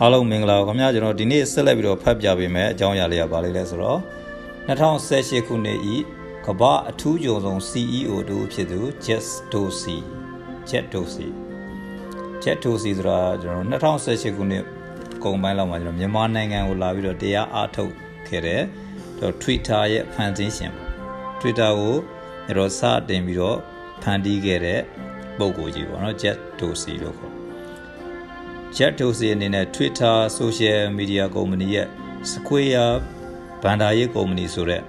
အားလုံးမင်္ဂလာပါခင်ဗျာကျွန်တော်ဒီနေ့ဆက်လက်ပြီးတော့ဖတ်ပြပေးမယ်အကြောင်းအရာလေးကဘာလေးလဲဆိုတော့2018ခုနှစ်ဤကမ္ဘာအထူးကြုံဆုံး CEO တို့ဖြစ်သူ Jet Dorsey Jet Dorsey Jet Dorsey ဆိုတာကျွန်တော်2018ခုနှစ်ကုန်ပိုင်းလောက်မှာကျွန်တော်မြန်မာနိုင်ငံကိုလာပြီးတော့တရားအားထုတ်ခဲ့တဲ့ Twitter ရဲ့ဖန်ဆင်းရှင်ပေါ့ Twitter ကိုကျွန်တော်စတင်ပြီးတော့ဖန်တီးခဲ့တဲ့ပုံကိုကြီးပေါ့နော် Jet Dorsey လို့ခေါ် Jet Dorsey အနေနဲ့ Twitter Social Media Company ရဲ့ Square ဘန်ဒါရေးကုမ္ပဏီဆိုတဲ့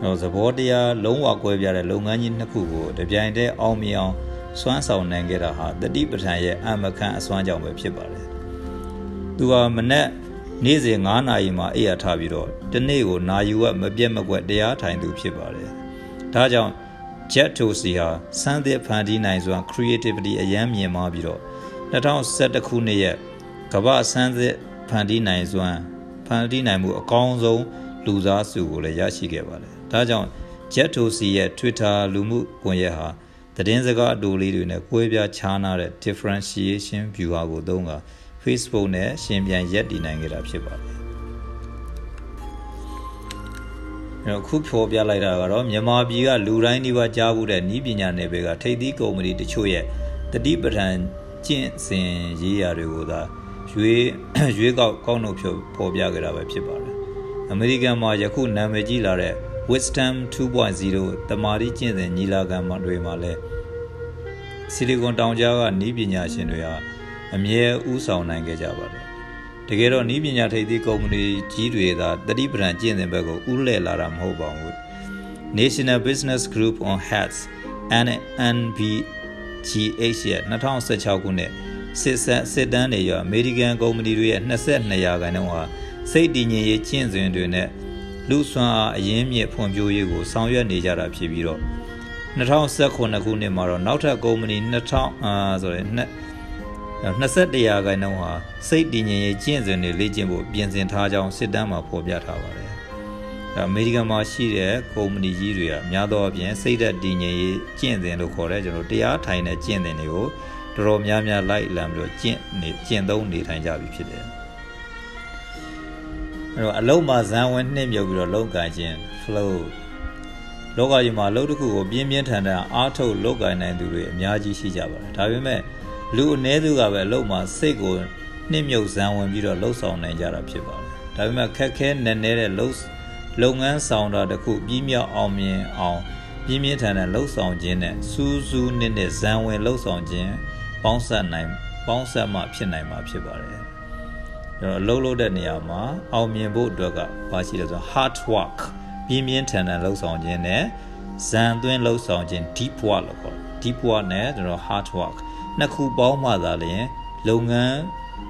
ဟိုသဘောတရားလုံးဝကွဲပြားတဲ့လုပ်ငန်းကြီးနှစ်ခုကိုတပြိုင်တည်းအောင်မြင်အောင်စွမ်းဆောင်နိုင်ခဲ့တာဟာတတိပဋ္ဌာန်ရဲ့အမခန့်အစွမ်းကြောင့်ပဲဖြစ်ပါတယ်။သူဟာမနေ့နေ့စဉ်9နာရီမှာအိယာထားပြီးတော့တနေ့ကိုနာယူဝက်မပြတ်မကွက်တရားထိုင်သူဖြစ်ပါတယ်။ဒါကြောင့် Jet Dorsey ဟာစမ်းသစ်ဖန်တီးနိုင်စွမ်း creativity အယမ်းမြင်မာပြီးတော့2011ခုနှစ်ရဲ့ ကမ္ဘာဆန်းစစ်ဖန်တီးနိုင်စွမ်းဖန်တီးနိုင်မှုအကောင်းဆုံးလူစားစုကိုလည်းရရှိခဲ့ပါတယ်။ဒါကြောင့် Jet Dorsey ရဲ့ Twitter လူမှုကွန်ရက်ဟာသတင်းစကားအတူလေးတွေနဲ့ကွဲပြားခြားနားတဲ့ differentiation viewer ကိုသုံးက Facebook နဲ့ရှင်ပြန်ရက်တည်နိုင်ခဲ့တာဖြစ်ပါတယ်။အဲ့တော့ခုဖော်ပြလိုက်တာကတော့မြန်မာပြည်ကလူတိုင်းဒီပါကြားမှုတဲ့ဤပညာနယ်ပယ်ကထိပ်သီးကုမ္ပဏီတချို့ရဲ့တတိပဋ္ဌာန်ကျင့်စဉ်ရေးရာတွေကိုသာ ရွေးရွေးကောက်ကောက်နှုတ်ဖြုတ်ဖော်ပြခဲ့တာပဲဖြစ်ပါတယ်။အမေရိကန်မှာယခုနာမည်ကြီးလာတဲ့ Wisdom 2.0တမာတိကျင့်စဉ်ညီလာခံမှာတွေမှာလဲဆီလီကွန်တောင်ကြားကနီးပညာရှင်တွေဟာအမြဲဥဆောင်နိုင်ခဲ့ကြပါတယ်။တကယ်တော့နီးပညာထိပ်သီးကုမ္ပဏီကြီးတွေသာတတိပဒံကျင့်စဉ်ဘက်ကိုဥလှည့်လာတာမဟုတ်ပါဘူး။ National Business Group on Health NNBGH ရဲ့2016ခုနှစ် စစ်ဆက်စစ်တမ်းတွေရောအမေရိကန်ကုမ္ပဏီတွေရဲ့22ရာခိုင်နှုန်းဟာစိတ်တည်ငြိမ်ရေးကျင့်စဉ်တွေနဲ့လူစွမ်းအားအရင်းမြစ်ဖွံ့ဖြိုးရေးကိုဆောင်ရွက်နေကြတာဖြစ်ပြီးတော့2019ခုနှစ်မှာတော့နောက်ထပ်ကုမ္ပဏီ2000အာဆိုရင်21ရာခိုင်နှုန်းဟာစိတ်တည်ငြိမ်ရေးကျင့်စဉ်တွေလေ့ကျင့်ဖို့ပြင်ဆင်ထားကြောင်းစစ်တမ်းမှာဖော်ပြထားပါတယ်။အမေရိကန်မှာရှိတဲ့ကုမ္ပဏီကြီးတွေကများသောအားဖြင့်စိတ်သက်တည်ငြိမ်ရေးကျင့်စဉ်လို့ခေါ်တဲ့ကျွန်တော်တရားထိုင်တဲ့ကျင့်စဉ်တွေကို တော်တော်များများလိုက်လံပြီးတော့ကျင့်နေကျင့်သုံးနေထိုင်ကြပြီဖြစ်တယ်။အဲ့တော့အလုံးမှာဇံဝင်နှိမ့်မြုပ်ပြီးတော့လုံးကန်ခြင်း flow လောကကြီးမှာအလုပ်တစ်ခုကိုပြင်းပြင်းထန်ထန်အားထုတ်လုပ်ကိုင်နိုင်သူတွေအများကြီးရှိကြပါတယ်ဒါပေမဲ့လူအ ਨੇ စုကပဲအလုပ်မှာစိတ်ကိုနှိမ့်မြုပ်ဇံဝင်ပြီးတော့လှုပ်ဆောင်နိုင်ကြတာဖြစ်ပါတယ်ဒါပေမဲ့ခက်ခဲနက်နဲတဲ့လုပ်လုပ်ငန်းဆောင်တာတစ်ခုပြီးမြောက်အောင်မြင်အောင်ပြင်းပြင်းထန်ထန်လှုပ်ဆောင်ခြင်းနဲ့စူးစူးနစ်နစ်ဇံဝင်လှုပ်ဆောင်ခြင်း ပေါင်းဆက်နိုင်ပေါင်းဆက်မှဖြစ်နိုင်မှာဖြစ်ပါတယ်ကျွန်တော်အလုပ်လုပ်တဲ့နေရာမှာအောင်မြင်ဖို့အတွက်ကဘာရှိလဲဆိုတော့ hard work ပြင်းပြင်းထန်ထန်လှုပ်ဆောင်ခြင်းနဲ့ဇန်သွင်းလှုပ်ဆောင်ခြင်း deep work လို့ခေါ်တယ် deep work နဲ့ကျွန်တော် hard work နှစ်ခုပေါင်းမှသာလျှင်လုပ်ငန်း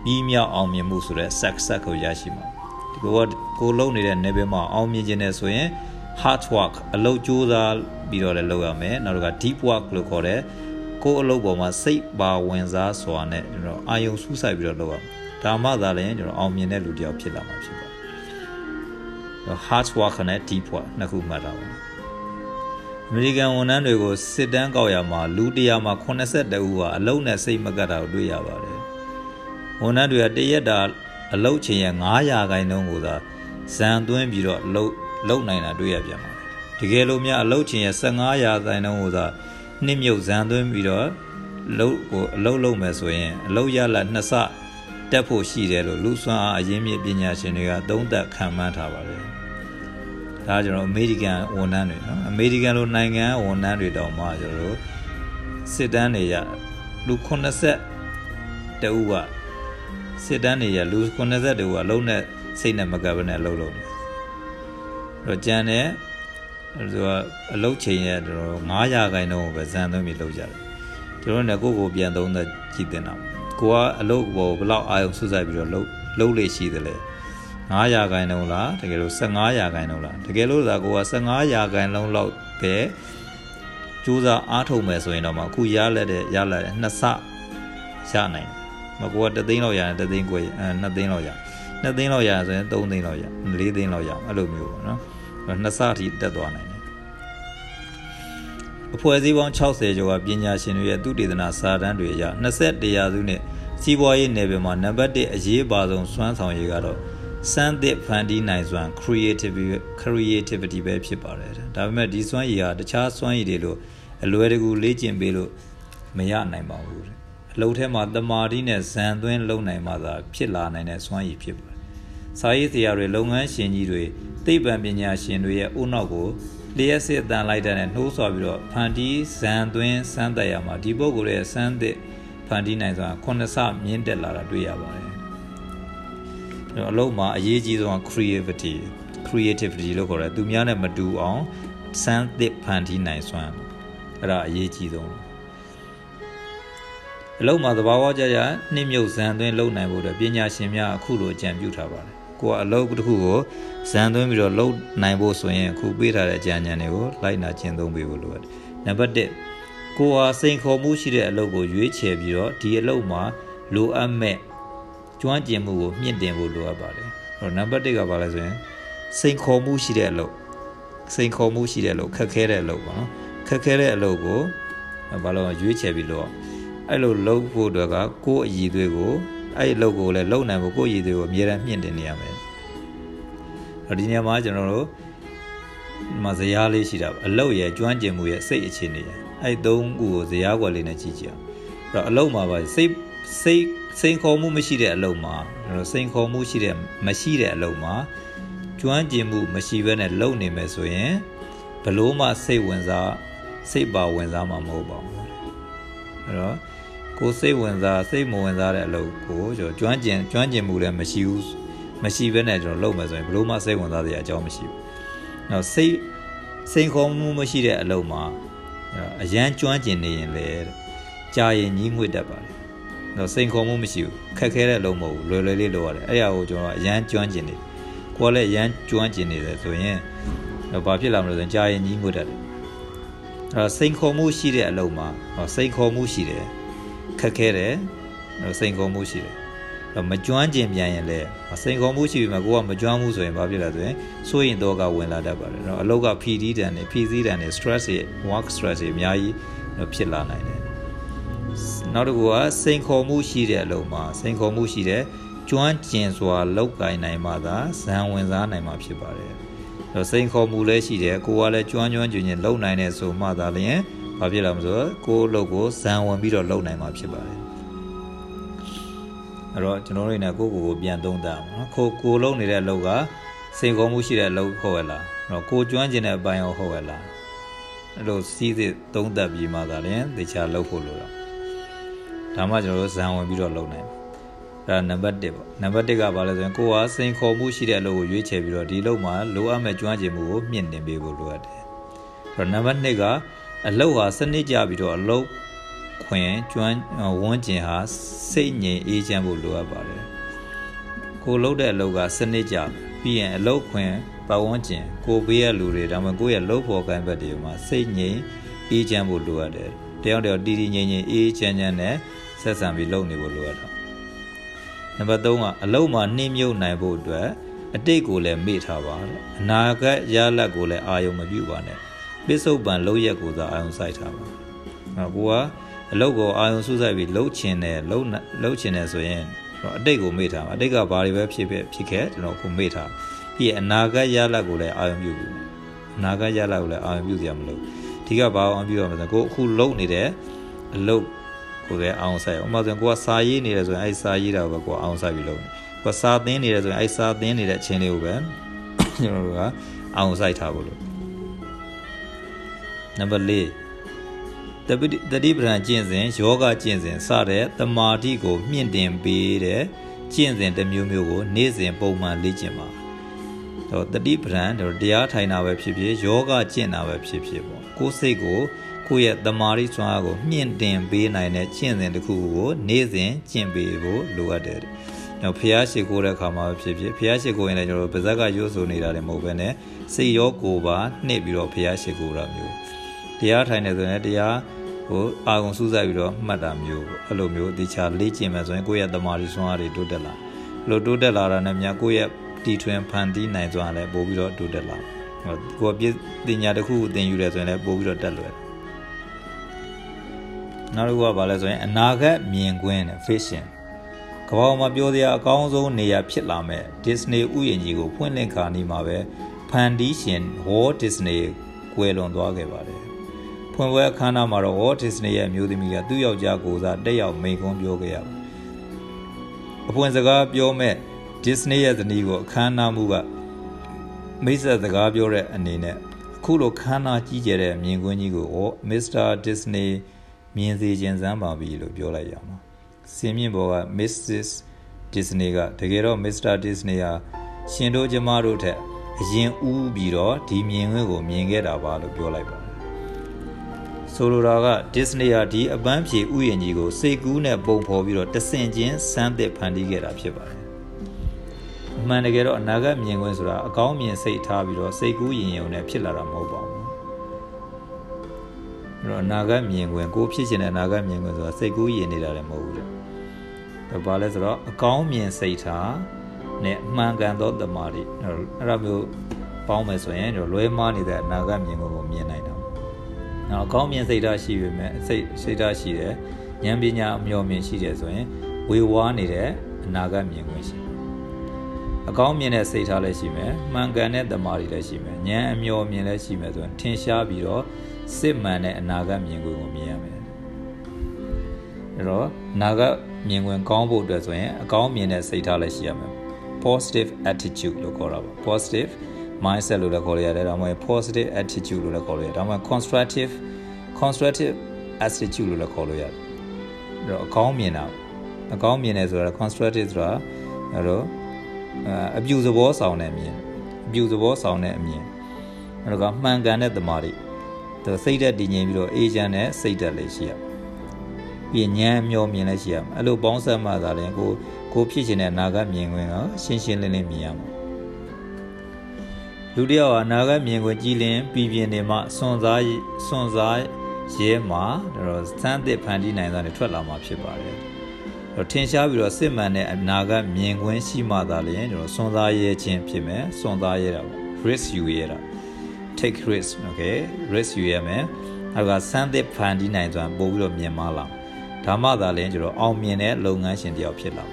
ပြီးမြောက်အောင်မြင်မှုဆိုတဲ့ success ကိုရရှိမှာဒီကိုကကိုလုပ်နေတဲ့ level မှာအောင်မြင်ခြင်းနဲ့ဆိုရင် hard work အလုပ်ကြိုးစားပြီးတော့လည်းလုပ်ရမယ်နောက်တစ်ခါ deep work လို့ခေါ်တဲ့ ကိုယ်အလုပ်ပေါ်မှာစိတ်ပါဝင်စားစွာနဲ့ကျွန်တော်အာယုံစူးစိုက်ပြီးတော့လုပ်ရမယ်ဒါမှသာလည်းကျွန်တော်အောင်မြင်တဲ့လူတစ်ယောက်ဖြစ်လာမှာဖြစ်ပါတယ် hard work နဲ့ deep work နှစ်ခုမှတ်တာပါအမေရိကန်ဝန်ထမ်းတွေကိုစစ်တမ်းကောက်ရမှာလူ100မှာ82ဦးဟာအလုံးနဲ့စိတ်မကတ်တာကိုတွေ့ရပါတယ်ဝန်ထမ်းတွေကတရက်တာအလုံးချိန်ရဲ့900ခိုင်နှုန်းကိုသာဇန်သွင်းပြီးတော့လှုပ်လှုပ်နိုင်တာတွေ့ရပြန်ပါတယ်တကယ်လို့များအလုံးချိန်ရဲ့15ရာခိုင်နှုန်းကိုသာ နှိမ့်မြုပ်ဇန်သွင်းပြီးတော့လှုပ်ကိုအလုံးလုံးမယ်ဆိုရင်အလုံးရလာနှစ်ဆတက်ဖို့ရှိတယ်လို့လူစွမ်းအားအရင်းမြစ်ပညာရှင်တွေကသုံးသပ်ခံမှန်းထားပါတယ်ဒါကျွန်တော်အမေရိကန်ဝန်ထမ်းတွေနော်အမေရိကန်လိုနိုင်ငံဝန်ထမ်းတွေတောင်မှကျွန်တော်တို့စစ်တမ်းတွေရလူ80တူကစစ်တမ်းတွေရလူ80တူကလုံးနဲ့စိတ်နဲ့မကပ်ဘဲနဲ့အလုပ်လုပ်နေတော့ကြံတဲ့ သူကအလုပ်ချိန်ရတော့900ခိုင်နှုန်းကိုပဲဇန်သွင်းပြီးလုပ်ကြတယ်ကျွန်တော်လည်းကိုယ့်ကိုပြန်သုံးသက်ကြည့်တင်တာကိုကအလုပ်ပေါ်ဘလောက်အာရုံစွစိုက်ပြီးတော့လှုပ်လှုပ်လေရှိသလဲ9ရာခိုင်နှုန်းလားတကယ်လို့15ရာခိုင်နှုန်းလားတကယ်လို့သာကိုက15ရာခိုင်နှုန်းလောက်ပဲကြိုးစားအားထုတ်မယ်ဆိုရင်တော့မှအခုရလက်တဲ့ရလက်တဲ့နှစ်ဆရနိုင်တယ်မကိုကတသိန်းလောက်ရတယ်တသိန်းကိုအဲနှစ်သိန်းလောက်ရနှစ်သိန်းလောက်ရဆိုရင်3သိန်းလောက်ရ4သိန်းလောက်ရအဲ့လိုမျိုးပေါ့နော် နှစ်ဆအထိတက်သွားနိုင်တယ်အဖွဲ့အစည်းပေါင်း60ကျော်ကပညာရှင်တွေရဲ့သုတေသနစာတမ်းတွေအရ21ရာစုနဲ့စီးပွားရေးနယ်ပယ်မှာနံပါတ်1အရေးပါဆုံးစွမ်းဆောင်ရည်ကတော့စမ်းသစ်ဖန်တီးနိုင်စွမ်း creativity creativity ပဲဖြစ်ပါတယ်ဒါပေမဲ့ဒီစွမ်းရည်ဟာတခြားစွမ်းရည်တွေလိုအလွယ်တကူလေ့ကျင့်ပေးလို့မရနိုင်ပါဘူးအလုပ်ထဲမှာတမာတိနဲ့ဇန်သွင်းလုပ်နိုင်မှသာဖြစ်လာနိုင်တဲ့စွမ်းရည်ဖြစ်ပါတယ်စာရေးဆရာတွေလုပ်ငန်းရှင်ကြီးတွေ သိပ္ပံပညာရှင်တွေရဲ့ဦးနောက်ကိုလျှက်စစ်တန်လိုက်တဲ့နှိုးဆော်ပြီးတော့ဖန်တီးဇန်သွင်းစမ်းသပ်ရမှာဒီပုဂ္ဂိုလ်ရဲ့စမ်းသစ်ဖန်တီးနိုင်စွာခုနှစ်ဆမြင့်တက်လာတာတွေ့ရပါတယ်အလုံးမှာအရေးကြီးဆုံး creativity creativity လို့ခေါ်တယ်သူများနဲ့မတူအောင်စမ်းသစ်ဖန်တီးနိုင်စွမ်းအဲ့ဒါအရေးကြီးဆုံးအလုံးမှာသဘာဝကြကြနှိမ့်မြုပ်ဇန်သွင်းလုပ်နိုင်ဖို့အတွက်ပညာရှင်များအခုလိုအကြံပြုထားပါတယ် ကိုကအလုပ်တစ်ခုကိုဇန်သွင်းပြီးတော့လုပ်နိုင်ဖို့ဆိုရင်အခုပေးထားတဲ့အကြံဉာဏ်တွေကိုလိုက်နာကျင့်သုံးပေးဖို့လိုတယ်နံပါတ်1ကိုဟာစိန်ခေါ်မှုရှိတဲ့အလုပ်ကိုရွေးချယ်ပြီးတော့ဒီအလုပ်မှာလိုအပ်မဲ့ကျွမ်းကျင်မှုကိုမြင့်တင်ဖို့လိုအပ်ပါတယ်။အဲ့တော့နံပါတ်1ကဘာလဲဆိုရင်စိန်ခေါ်မှုရှိတဲ့အလုပ်စိန်ခေါ်မှုရှိတဲ့အလုပ်ခက်ခဲတဲ့အလုပ်ပေါ့နော်။ခက်ခဲတဲ့အလုပ်ကိုဘာလို့ရွေးချယ်ပြီးလို့အဲ့လိုလုပ်ဖို့အတွက်ကကိုယ့်အည်သွေးကို အဲ့ဒီအလုပ်ကိုလည်းလုပ်နိုင်ဖို့ကိုယ့်အည်သွေးကိုအမြဲတမ်းမြင့်တင်နေရမယ်။ဒီနေရာမှာကျွန်တော်တို့မဇရာလေးရှိတာအလုပ်ရဲ့ကျွမ်းကျင်မှုရဲ့စိတ်အခြေအနေရဲ့အဲ့သုံးခုကိုဇရာကွက်လေးနဲ့ကြည့်ကြည့်အောင်အဲ့တော့အလုပ်မှာပါစိတ်စိတ်စိန်ခေါ်မှုမရှိတဲ့အလုပ်မှာစိန်ခေါ်မှုရှိတဲ့မရှိတဲ့အလုပ်မှာကျွမ်းကျင်မှုမရှိဘဲနဲ့လုပ်နေမယ်ဆိုရင်ဘလို့မှစိတ်ဝင်စားစိတ်ပါဝင်စားမှာမဟုတ်ပါဘူးအဲ့တော့ ကိုစိတ်ဝင်စားစိတ်မဝင်စားတဲ့အလုပ်ကိုကျွန်တော်ကျွမ်းကျင်ကျွမ်းကျင်မှုလည်းမရှိဘူးမရှိဘဲနဲ့ကျွန်တော်လုပ်မယ်ဆိုရင်ဘလို့မှစိတ်ဝင်စားစရာအကြောင်းမရှိဘူး။နောက်စိတ်စိန်ခေါ်မှုမရှိတဲ့အလုပ်မှာအရန်ကျွမ်းကျင်နေရင်လေကြာရင်ညီးငွေ့တတ်ပါတယ်တော့စိန်ခေါ်မှုမရှိဘူးခက်ခဲတဲ့အလုပ်မဟုတ်ဘူးလွယ်လွယ်လေးလုပ်ရတယ်အဲ့ဒါကိုကျွန်တော်အရန်ကျွမ်းကျင်နေကိုကလည်းအရန်ကျွမ်းကျင်နေတယ်ဆိုရင်တော့ဘာဖြစ်လာမလို့ဆိုရင်ကြာရင်ညီးငွေ့တတ်တယ်အဲ့စိန်ခေါ်မှုရှိတဲ့အလုပ်မှာစိန်ခေါ်မှုရှိတယ် ခက်ခဲတယ်စိန်ခေါ်မှုရှိတယ်တော့မကျွမ်းကျင်ပြန်ရင်လည်းစိန်ခေါ်မှုရှိပြီမှာကိုကမကျွမ်းဘူးဆိုရင်ဘာဖြစ်လဲဆိုရင်စိုးရင်တော့ကဝင်လာတတ်ပါတယ်เนาะအလုပ်က PD တန်နေ PC တန်နေ stress တွေ work stress တွေအများကြီးဖြစ်လာနိုင်တယ်နောက်တစ်ခုကစိန်ခေါ်မှုရှိတဲ့အလုပ်မှာစိန်ခေါ်မှုရှိတဲ့ကျွမ်းကျင်စွာလောက်ကင်နိုင်မှသာဇံဝင်စားနိုင်မှာဖြစ်ပါတယ်။စိန်ခေါ်မှုလည်းရှိတယ်ကိုကလည်းကျွမ်းကျွမ်းကျင်ကျင်လုပ်နိုင်တဲ့ဆိုမှသာလျှင် ဘာဖြစ်လာမလို့ကိုအလုပ်ကိုဇံဝင်ပြီးတော့လုပ်နိုင်မှာဖြစ်ပါတယ်။အဲ့တော့ကျွန်တော်တို့နေကိုကိုကိုပြန်သုံးသပ်အောင်နော်ကိုကိုလုံးနေတဲ့အလုပ်ကစိန်ခေါ်မှုရှိတဲ့အလုပ်ဟုတ်ရဲ့လား။နော်ကိုကျွမ်းကျင်တဲ့အပိုင်းရောဟုတ်ရဲ့လား။အဲ့လိုစီးစစ်သုံးသပ်ပြီးမှသာလျှင်တခြားလုပ်ဖို့လိုတော့ဒါမှကျွန်တော်တို့ဇံဝင်ပြီးတော့လုပ်နိုင်တယ်အဲ့ဒါနံပါတ်1ပေါ့နံပါတ်1ကဘာလဲဆိုရင်ကိုကစိန်ခေါ်မှုရှိတဲ့အလုပ်ကိုရွေးချယ်ပြီးတော့ဒီလုပ်မှာလိုအပ်မဲ့ကျွမ်းကျင်မှုကိုမြင့်တင်ပေးဖို့လိုအပ်တယ်အဲ့တော့နံပါတ်2က အလုပ်ဟာစနစ်ကြပြီးတော့အလုပ်ခွင်ကျွမ်းဝန်းကျင်ဟာစိတ်ငြိမ်အေးချမ်းဖို့လိုအပ်ပါတယ်ကိုလုပ်တဲ့အလုပ်ကစနစ်ကြပြီးရင်အလုပ်ခွင်ပတ်ဝန်းကျင်ကိုပေးရလူတွေဒါမှမဟုတ်ကိုယ့်ရဲ့လုပ်ဖို့ကိုင်ဘက်တွေမှာစိတ်ငြိမ်အေးချမ်းဖို့လိုအပ်တယ်တယောက်တယောက်တီးတီးငြိမ်ငြိမ်အေးချမ်းချမ်းနဲ့ဆက်ဆံပြီးလုပ်နေဖို့လိုအပ်တာနံပါတ်3ကအလုံးမှာနှင်းမြုပ်နိုင်ဖို့အတွက်အတိတ်ကိုလည်းမေ့ထားပါတဲ့အနာဂတ်ရလတ်ကိုလည်းအာယုံမပြုပါနဲ့ ပစ္စုပန်လုံးရက်ကိုသာအာယုံစိုက်ထားပါဟောကိုကအလုပ်ကိုအာယုံစုစိုက်ပြီးလှုပ်ချင်တယ်လှုပ်လှုပ်ချင်တယ်ဆိုရင်အတိတ်ကိုမေ့ထားပါအတိတ်ကဘာတွေပဲဖြစ်ဖြစ်ဖြစ်ခဲ့ကျွန်တော်ကိုမေ့ထားပြီးအနာဂတ်ရလတ်ကိုလည်းအာယုံပြုပြီအနာဂတ်ရလတ်ကိုလည်းအာယုံပြုစရာမလိုဒီကဘာအောင်ပြုရမလဲကိုအခုလှုပ်နေတဲ့အလုပ်ကိုပဲအောင်ဆိုင်အောင်ဥပမာဆိုရင်ကိုကစာရေးနေတယ်ဆိုရင်အဲ့စာရေးတာကိုပဲကိုအောင်ဆိုင်ပြီးလုပ်နေကိုစာသင်နေတယ်ဆိုရင်အဲ့စာသင်နေတဲ့အချင်းလေးကိုပဲကျွန်တော်တို့ကအောင်ဆိုင်ထားဖို့လို့ နံပါတ်4တပိတတိပဒံကျင့်စဉ်ယောဂကျင့်စဉ်စတဲ့တမာတိကို မြင့်တင်ပေးတဲ့ကျင့်စဉ်တစ်မျိုးမျိုးကို နေ့စဉ်ပုံမှန်လေ့ကျင့်ပါတော့တတိပဒံတော့တရားထိုင်တာပဲဖြစ်ဖြစ်ယောဂကျင့်တာပဲဖြစ်ဖြစ်ပေါ့ကိုယ်စိတ်ကိုကိုယ့်ရဲ့တမာရီစွမ်းအားကိုမြင့်တင်ပေးနိုင်တဲ့ကျင့်စဉ်တစ်ခုကိုနေ့စဉ်ကျင့်ပေးဖို့လိုအပ်တယ်။နောက်ဖျားရှိခိုးတဲ့အခါမှာဖြစ်ဖြစ်ဖျားရှိခိုးရင်လည်းကျွန်တော်ပါဇက်ကရိုးဆိုနေတာလည်းမဟုတ်ဘဲနဲ့စိတ်ရောကိုယ်ပါနှိပ်ပြီးတော့ဖျားရှိခိုးတာမျိုး တရားထိုင်နေဆိုရင်တရားဟိုအာကုံစူးစိုက်ပြီးတော့မှတ်တာမျိုးအဲ့လိုမျိုးတခြားလေ့ကျင့်မယ်ဆိုရင်ကိုယ့်ရဲ့တမာရီစွမ်းအားတွေတိုးတက်လာအဲ့လိုတိုးတက်လာတာနဲ့များကိုယ့်ရဲ့တီထွင်ဖန်တီးနိုင်စွမ်းလည်းပို့ပြီးတော့တိုးတက်လာဟိုကိုယ်ပညာတစ်ခုသင်ယူတယ်ဆိုရင်လည်းပို့ပြီးတော့တက်လွယ်တယ်နောက်တစ်ခုကဘာလဲဆိုရင်အနာဂတ်မြင်ကွင်းတဲ့ vision ကမ္ဘာမှာပြောစရာအကောင်းဆုံးနေရာဖြစ်လာမဲ့ Disney ဥယျာဉ်ကြီးကိုဖွင့်လှစ်ခါနီးမှာပဲဖန်တီးရှင် Walt Disney ကွယ်လွန်သွားခဲ့ပါတယ်။ ဖွင့်ပွဲအခမ်းအနားမှာတော့ Walt Disney ရဲ့မျိုးသမီးကသူ့ယောက်ျားကိုစားတက်ရောက်မိန့်ခွန်းပြောခဲ့ရပါတယ်။အပွင့်စကားပြောမဲ့ Disney ရဲ့ဇနီးကိုအခမ်းအနားမှုကမိတ်ဆက်စကားပြောတဲ့အနေနဲ့အခုလိုခမ်းနားကြီးကျယ်တဲ့မြင်ကွင်းကြီးကို Mr. Disney မြင်စေခြင်းစမ်းပါပြီလို့ပြောလိုက်ရမှာ။စင်မြင့်ဘောက Mrs. Disney ကတကယ်တော့ Mr. Disney ဟာရှင်တို့ကျမတို့ထက်အရင်ဦးပြီးတော့ဒီမြင်ကွင်းကိုမြင်ခဲ့တာပါလို့ပြောလိုက်ပါတယ် ဆိုလိုတာက Disney ဟာဒီအပန်းဖြေဥယျာဉ်ကြီးကိုစိတ်ကူးနဲ့ပုံဖော်ပြီးတော့တဆင်ချင်းစမ်းသစ်ဖန်တီးခဲ့တာဖြစ်ပါတယ်အမှန်တကယ်တော့အနာဂတ်မြင်ကွင်းဆိုတာအကောင်းမြင်စိတ်ထားပြီးတော့စိတ်ကူးရင်ရုံနဲ့ဖြစ်လာတာမဟုတ်ပါဘူးအဲ့တော့အနာဂတ်မြင်ကွင်းကိုဖြစ်ချင်တဲ့အနာဂတ်မြင်ကွင်းဆိုတာစိတ်ကူးရင်နေတာလည်းမဟုတ်ဘူးတဲ့ဒါပါလဲဆိုတော့အကောင်းမြင်စိတ်ထားနဲ့မှန်ကန်သောတမာတိအဲ့ဒါမျိုးပေါင်းမယ်ဆိုရင်တော့လွဲမှားနေတဲ့အနာဂတ်မြင်ကွင်းကိုမြင်နိုင်တော့ နောက်အကောင်းမြင်စိတ်ထားရှိပေမဲ့စိတ်စိတ်ထားရှိတယ်ဉာဏ်ပညာအမျှော်မြင်ရှိတယ်ဆိုရင်ဝေဝါးနေတဲ့အနာဂတ်မြင်ကွင်းရှိအကောင်းမြင်တဲ့စိတ်ထားလည်းရှိမယ်မှန်ကန်တဲ့တမာတိလည်းရှိမယ်ဉာဏ်အမျှော်မြင်လည်းရှိမယ်ဆိုရင်ထင်ရှားပြီးတော့စစ်မှန်တဲ့အနာဂတ်မြင်ကွင်းကိုမြင်ရမယ်အဲ့တော့နာဂတ်မြင်ကွင်းကောင်းဖို့အတွက်ဆိုရင်အကောင်းမြင်တဲ့စိတ်ထားလည်းရှိရမယ် positive attitude လို့ခေါ်တာပါ positive mindset လို့လည်းခေါ်ရတယ်ဒါမှမဟုတ် positive attitude လို့လည်းခေါ်လို့ရတယ်ဒါမှမဟုတ် constructive constructive attitude လို့လည်းခေါ်လို့ရတယ်အဲ့တော့အကောင်းမြင်တာအကောင်းမြင်တယ်ဆိုတာ constructive ဆိုတာအဲ့တော့အပြူသဘောဆောင်တဲ့အမြင်အပြူသဘောဆောင်တဲ့အမြင်အဲ့တော့မှန်ကန်တဲ့တမာတိသူစိတ်ဓာတ်တည်ငြိမ်ပြီးတော့အေဂျင့်နဲ့စိတ်ဓာတ်လေးရှိရပြီးဉာဏ်မျောမြင်လည်းရှိရမယ်အဲ့လိုပေါင်းစပ်မှသာလျှင်ကိုကိုဖြစ်ခြင်းတဲ့အနာဂတ်မြင်ခွင့်ကရှင်းရှင်းလင်းလင်းမြင်ရမှာ လူတယောက်ဟာအနာဂတ်မြင်ခွင့်ကြည်လင်ပြည်ပြင်းနေမှစွန်စားစွန်စားရဲမှာတော့စမ်းသစ်ဖန်တီးနိုင်တဲ့ထွက်လာမှာဖြစ်ပါတယ်တော့ထင်ရှားပြီးတော့စစ်မှန်တဲ့အနာဂတ်မြင်ခွင့်ရှိမှသာလျှင်ကျွန်တော်စွန်စားရဲခြင်းဖြစ်မယ်စွန်စားရဲတာ risk ယူရဲတာ take risk okay risk ယူရမယ်နောက်ကစမ်းသစ်ဖန်တီးနိုင်စွာပို့ပြီးတော့မြင်မလာဒါမှသာလျှင်ကျွန်တော်အောင်မြင်တဲ့လုပ်ငန်းရှင်တယောက်ဖြစ်လာ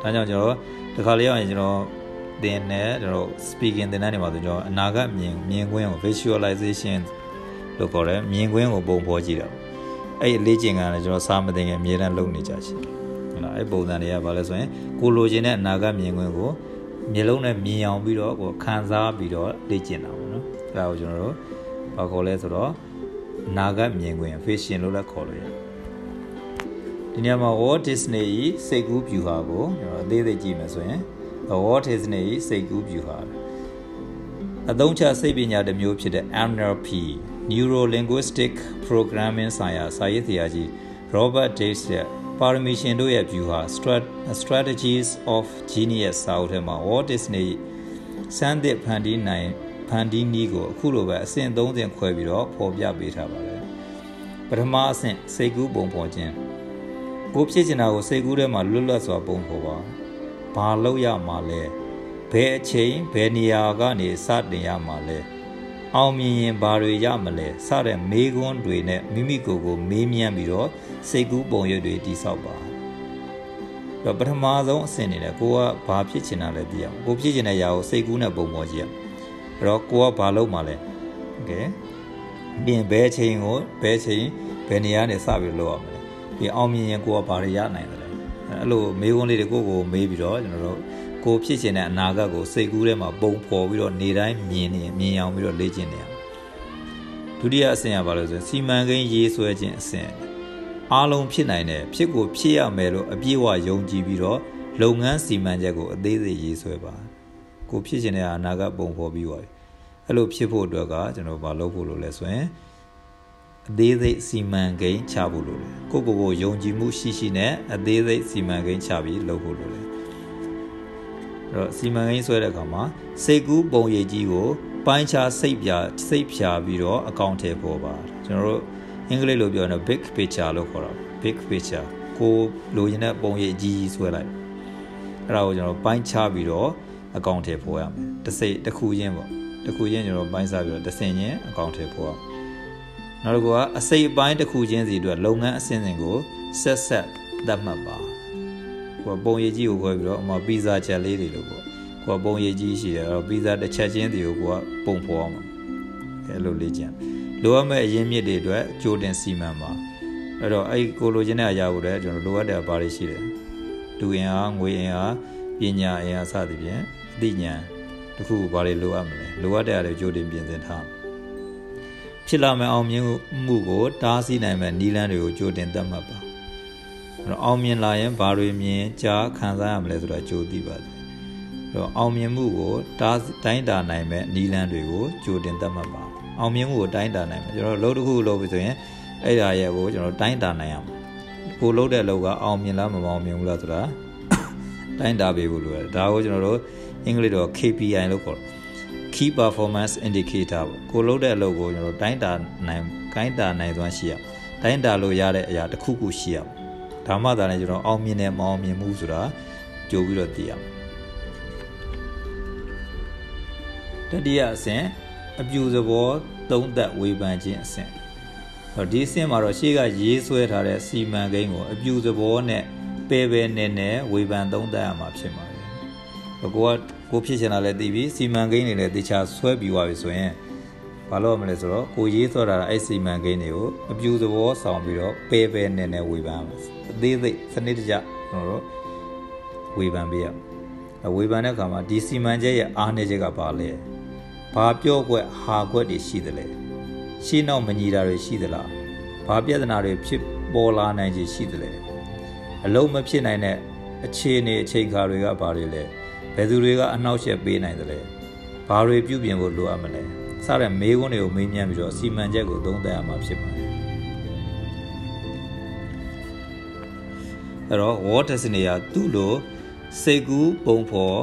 ဒါကြောင့်ကျွန်တော်ဒီခါလေးအောင်ကျွန်တော် သင်တဲ့ကျွန်တော် speaking သင်တန်းတွေမှာဆိုကျွန်တော်အနာဂတ်မြင်မြင်ကွင်းကို visualization လို့ခေါ်တယ်မြင်ကွင်းကိုပုံဖော်ကြည့်တာအဲ့အလေးကျင့်ကလည်းကျွန်တော်စာမသိငယ်အမြဲတမ်းလုပ်နေကြရှိဟုတ်လားအဲ့ပုံစံတွေကဘာလဲဆိုရင်ကိုလိုချင်တဲ့အနာဂတ်မြင်ကွင်းကိုမျိုးလုံးနဲ့မြင်အောင်ပြီးတော့ကိုခံစားပြီးတော့လေ့ကျင့်တာပေါ့နော်အဲ့ဒါကိုကျွန်တော်တို့ဘာခေါ်လဲဆိုတော့အနာဂတ်မြင်ကွင်း vision လို့လည်းခေါ်လို့ရတယ်ဒီနေရာမှာ Walt Disney စိတ်ကူးဗျူဟာကိုကျွန်တော်အသေးသေးကြည့်မယ်ဆိုရင် Walt Disney စိတ်ကူးဗျူဟာအသုံးချစိတ်ပညာတစ်မျိုးဖြစ်တဲ့ NLP Neuro Linguistic Programming ဆိုင်ရာစာရေးဆရာကြီး Robert Davis ရဲ့ပါရမီရှင်တို့ရဲ့ view ဟာ Strategies of Genius စာအုပ်ထဲမှာ Walt Disney စမ်းသစ်ဖန်တီးနိုင်ဖန်တီးနည်းကိုအခုလိုပဲအဆင့်၃ဆင့်ခွဲပြီးတော့ဖော်ပြပေးထားပါတယ်ပထမအဆင့်စိတ်ကူးပုံဖော်ခြင်းကိုဖြစ်ချင်တာကိုစိတ်ကူးထဲမှာလွတ်လပ်စွာပုံဖော်ပါ ဘာလုပ်ရမှာလဲဘယ်အချိန်ဘယ်နေရာကနေစတင်ရမှာလဲအောင်မြင်ရင်ဘာတွေရမလဲစတဲ့မေးခွန်းတွေနဲ့မိမိကိုယ်ကိုမေးမြန်းပြီးတော့စိတ်ကူးပုံရိပ်တွေတိဆောက်ပါတော့ပထမဆုံးအဆင့်နေတယ်ကိုကဘာဖြစ်ချင်တာလဲသိအောင်ကိုဖြစ်ချင်တဲ့ຢာကိုစိတ်ကူးနဲ့ပုံပေါ်ကြည့်ရအဲ့တော့ကိုကဘာလုပ်မှာလဲโอเคပြင်ဘယ်ချိန်ကိုဘယ်ချိန်ဘယ်နေရာနေစပြီးလုပ်ရမလဲဒီအောင်မြင်ရင်ကိုကဘာတွေရနိုင်တယ်လဲ အဲ့လိုမေးခွန်းလေးတွေကိုကိုမေးပြီးတော့ကျွန်တော်တို့ကိုဖြစ်ချင်တဲ့အနာဂတ်ကိုစိတ်ကူးထဲမှာပုံဖော်ပြီးတော့နေတိုင်းမြင်နေမြင်အောင်ပြီးတော့လေ့ကျင့်နေရဒုတိယအဆင့်ကဘာလို့ဆိုစီမံကိန်းရေးဆွဲခြင်းအဆင့်အားလုံးဖြစ်နိုင်တယ်ဖြစ်ကိုဖြစ်ရမယ်လို့အပြည့်အဝယုံကြည်ပြီးတော့လုပ်ငန်းစီမံချက်ကိုအသေးစိတ်ရေးဆွဲပါကိုဖြစ်ချင်တဲ့အနာဂတ်ပုံဖော်ပြီးပါပြီအဲ့လိုဖြစ်ဖို့အတွက်ကကျွန်တော်မလုပ်ဖို့လို့လဲဆိုရင် အသေးစိတ်စီမံကိန်းချဖို့လိုတယ်ကိုကိုကိုယုံကြည်မှုရှိရှိနဲ့အသေးစိတ်စီမံကိန်းချပြီးလုပ်ဖို့လိုတယ်အဲ့တော့စီမံကိန်းဆွဲတဲ့အခါမှာစိတ်ကူးပုံရိပ်ကြီးကိုပိုင်းခြားစိတ်ပြစိတ်ဖြာပြီးတော့အကောင့်ထဲပေါ်ပါကျွန်တော်တို့အင်္ဂလိပ်လိုပြောရင် big picture လို့ခေါ်တာ big picture ကိုလိုချင်တဲ့ပုံရိပ်ကြီးဆွဲလိုက်အဲ့ဒါကိုကျွန်တော်ပိုင်းခြားပြီးတော့အကောင့်ထဲပေါ်ရမယ်တစ်စိတ်တစ်ခုချင်းပေါ့တစ်ခုချင်းကျွန်တော်ပိုင်းစားပြီးတော့တစ်ဆင့်ချင်းအကောင့်ထဲပေါ်ရ နောက်တစ်ခုကအစိတ်အပိုင်းတစ်ခုချင်းစီအတွက်လုပ်ငန်းအဆင့်ဆင့်ကိုဆက်ဆက်သတ်မှတ်ပါဥကိုကပုံရည်ကြီးကိုခွဲပြီးတော့အမပီဇာချက်လေးတွေလို့ပေါ့ကိုကပုံရည်ကြီးရှိတယ်အဲ့တော့ပီဇာတစ်ချက်ချင်းတည်းကိုကိုကပုံဖော်အောင်အဲ့လိုလေ့ကျင့်လိုအပ်မဲ့အရင်းမြစ်တွေအတွက်ကြိုတင်စီမံပါအဲ့တော့အဲ့ကိုလိုချင်တဲ့အရာကိုလည်းကျွန်တော်လိုအပ်တဲ့ဘာတွေရှိတယ်တူရင်အားငွေရင်အားပညာရင်အားစသဖြင့်အသိဉာဏ်တခုဘာတွေလိုအပ်မလဲလိုအပ်တဲ့အရာတွေကြိုတင်ပြင်ဆင်ထား ဖြစ်လာမယ့်အောင်မြင်မှုကိုတားဆီးနိုင်မယ့်နည်းလမ်းတွေကိုကြိုတင်သတ်မှတ်ပါအဲ့တော့အောင်မြင်လာရင်ဘာတွေမြင်ကြားခံစားရမလဲဆိုတာကြိုသိပါစေအဲ့တော့အောင်မြင်မှုကိုတားတိုင်းတာနိုင်မဲ့နည်းလမ်းတွေကိုကြိုတင်သတ်မှတ်ပါအောင်မြင်မှုကိုတိုင်းတာနိုင်မယ်ကျွန်တော်လှုပ်တစ်ခုလှုပ်ပြီဆိုရင်အဲ့ဒါရဲ့ကိုကျွန်တော်တိုင်းတာနိုင်ရမှာကိုလှုပ်တဲ့လှုပ်ကအောင်မြင်လားမအောင်မြင်ဘူးလားဆိုတာတိုင်းတာပေးဖို့လိုတယ်ဒါကိုကျွန်တော်တို့အင်္ဂလိပ်တော့ KPI လို့ခေါ်တယ် key performance indicator ပေါ့ကိုလှုပ်တဲ့အလုပ်ကိုကျွန်တော်တိုင်းတာနိုင်ကိုင်းတာနိုင်စွမ်းရှိရတိုင်းတာလို့ရတဲ့အရာတစ်ခုခုရှိရဒါမှသာလည်းကျွန်တော်အောင်မြင်တယ်မအောင်မြင်ဘူးဆိုတာကြိုပြီးတော့သိရမယ်တတိယအဆင့်အပြူသဘောသုံးသက်ဝေဖန်ခြင်းအဆင့်တော့ဒီအဆင့်မှာတော့ရှေ့ကရေးဆွဲထားတဲ့စီမံကိန်းကိုအပြူသဘောနဲ့ပယ်ပယ်နဲ့နဲ့ဝေဖန်သုံးသက်ရမှာဖြစ်ပါတယ်။ ကိုကကိုဖြစ်ချင်တာလည်းသိပြီစီမံကိန်းတွေလည်းတေချာဆွဲပြီးသွားပြီဆိုရင်ဘာလို့မလဲဆိုတော့ကိုရေးဆွဲတာအဲ့စီမံကိန်းတွေကိုအပြူသဘောဆောင်ပြီးတော့ပယ်ပယ်နဲ့နဲ့ဝေဖန်ရမှာအသေးစိတ်စနစ်တကျကျွန်တော်တို့ဝေဖန်ပေးရဝေဖန်တဲ့အခါမှာဒီစီမံချက်ရဲ့အားနည်းချက်ကဘာလဲ။ဘာပြော့ကွက်ဟာကွက်တွေရှိသလဲရှင်းနောက်မညီတာတွေရှိသလားဘာပြဿနာတွေဖြစ်ပေါ်လာနိုင်ခြေရှိသလဲအလုံးမဖြစ်နိုင်တဲ့အခြေအနေအချိန်ခါတွေကဘာတွေလဲ ဘယ်သူတွေကအနှောက်အယှက်ပေးနိုင်သလဲဘာတွေပြုပြင်ဖို့လိုအပ်မလဲစတဲ့မေးခွန်းတွေကိုမေးမြန်းပြီးတော့စီမံချက်ကိုသုံးသပ်ရမှာဖြစ်ပါတယ်အဲ့တော့ Walt Disney ကသူ့လိုစိတ်ကူးပုံဖော်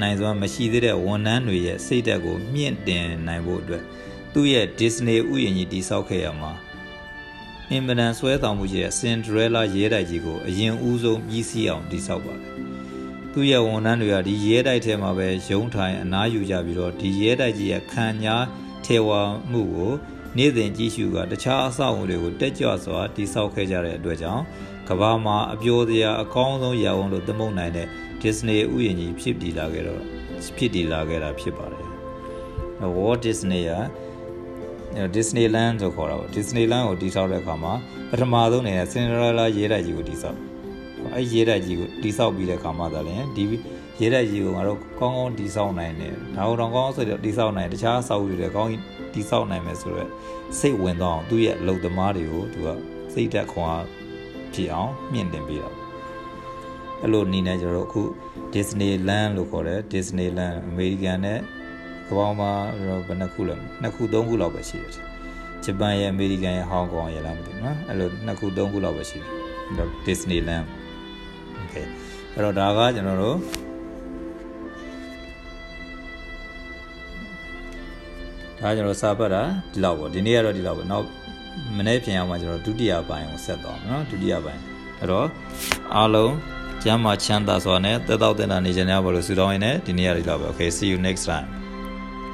နိုင်စွမ်းမရှိသေးတဲ့ဝန်ထမ်းတွေရဲ့စိတ်ဓာတ်ကိုမြင့်တင်နိုင်ဖို့အတွက်သူ့ရဲ့ Disney ဥယျာဉ်ကြီးတိစောက်ခဲ့ရမှာအင်မတန်ဆွဲဆောင်မှုရှိတဲ့ Cinderella ရဲတိုက်ကြီးကိုအရင်ဦးဆုံးပြီးစီးအောင်တိစောက်ပါတယ်။ သူ့ရဲ့ဝန်ထမ်းတွေကဒီရဲတိုက်ထဲမှာပဲရုံးထိုင်အနားယူကြပြီးတော့ဒီရဲတိုက်ကြီးရဲ့ခံညာထေဝါမှုကိုနေ့စဉ်ကြည့်ရှုကတခြားအဆောက်အုံတွေကိုတက်ကြွစွာတိစောက်ခဲ့ကြတဲ့အတွက်ကြောင့်ကဘာမှာအပြိုစရာအကောင်းဆုံးရအောင်လို့သမုတ်နိုင်တဲ့ Disney ဥယျာဉ်ကြီးဖြစ်တည်လာခဲ့တော့ဖြစ်တည်လာခဲ့တာဖြစ်ပါတယ် Walt Disney က Disneyland ဆိုခေါ်တာပေါ့ Disneyland ကိုတည်ဆောက်တဲ့အခါမှာပထမဆုံးအနေနဲ့ Cinderella ရဲတိုက်ကြီးကိုတည်ဆောက် အဲရဲတိုက်ကြီးကိုတည်ဆောက်ပြီးတဲ့အခါမှာသာလျှင်ဒီရဲတိုက်ကြီးကိုငါတို့ကောင်းကောင်းတည်ဆောက်နိုင်တယ်ဒါကိုတော့ကောင်းဆိုတော့တည်ဆောက်နိုင်တခြားဆောက်ယူတယ်ကောင်းတည်ဆောက်နိုင်မယ်ဆိုတော့စိတ်ဝင်တော့သူ့ရဲ့အလုပ်သမားတွေကိုသူကစိတ်သက်ခွန်အားဖြစ်အောင်မြင့်တင်ပေးတာအဲ့လိုနေနဲ့ကျွန်တော်တို့အခု Disneyland လို့ခေါ်တယ် Disneyland American နဲ့ကမ္ဘာမှာဘယ်နှခုလဲနှစ်ခုသုံးခုလောက်ပဲရှိတယ်ဂျပန်ရဲ့ American ရဲ့ Hong Kong ရဲ့လားမသိဘူးနော်အဲ့လိုနှစ်ခုသုံးခုလောက်ပဲရှိတယ်အဲ့တော့ Disneyland Okay အဲ့တော့ဒါကကျွန်တော်တို့ဒါကျွန်တော်စာပတ်တာဒီလောက်ပေါ့ဒီနေ့ကတော့ဒီလောက်ပဲနောက်မနေ့ပြန်အောင်မှကျွန်တော်ဒုတိယပိုင်းကိုဆက်သွားမယ်နော်ဒုတိယပိုင်းအဲ့တော့အားလုံးကျမ်းမာချမ်းသာစွာနဲ့သက်တောက်တဲ့နာနေကြရပါလို့ဆုတောင်းရင်းနဲ့ဒီနေ့ရဒီလောက်ပဲ Okay see you next time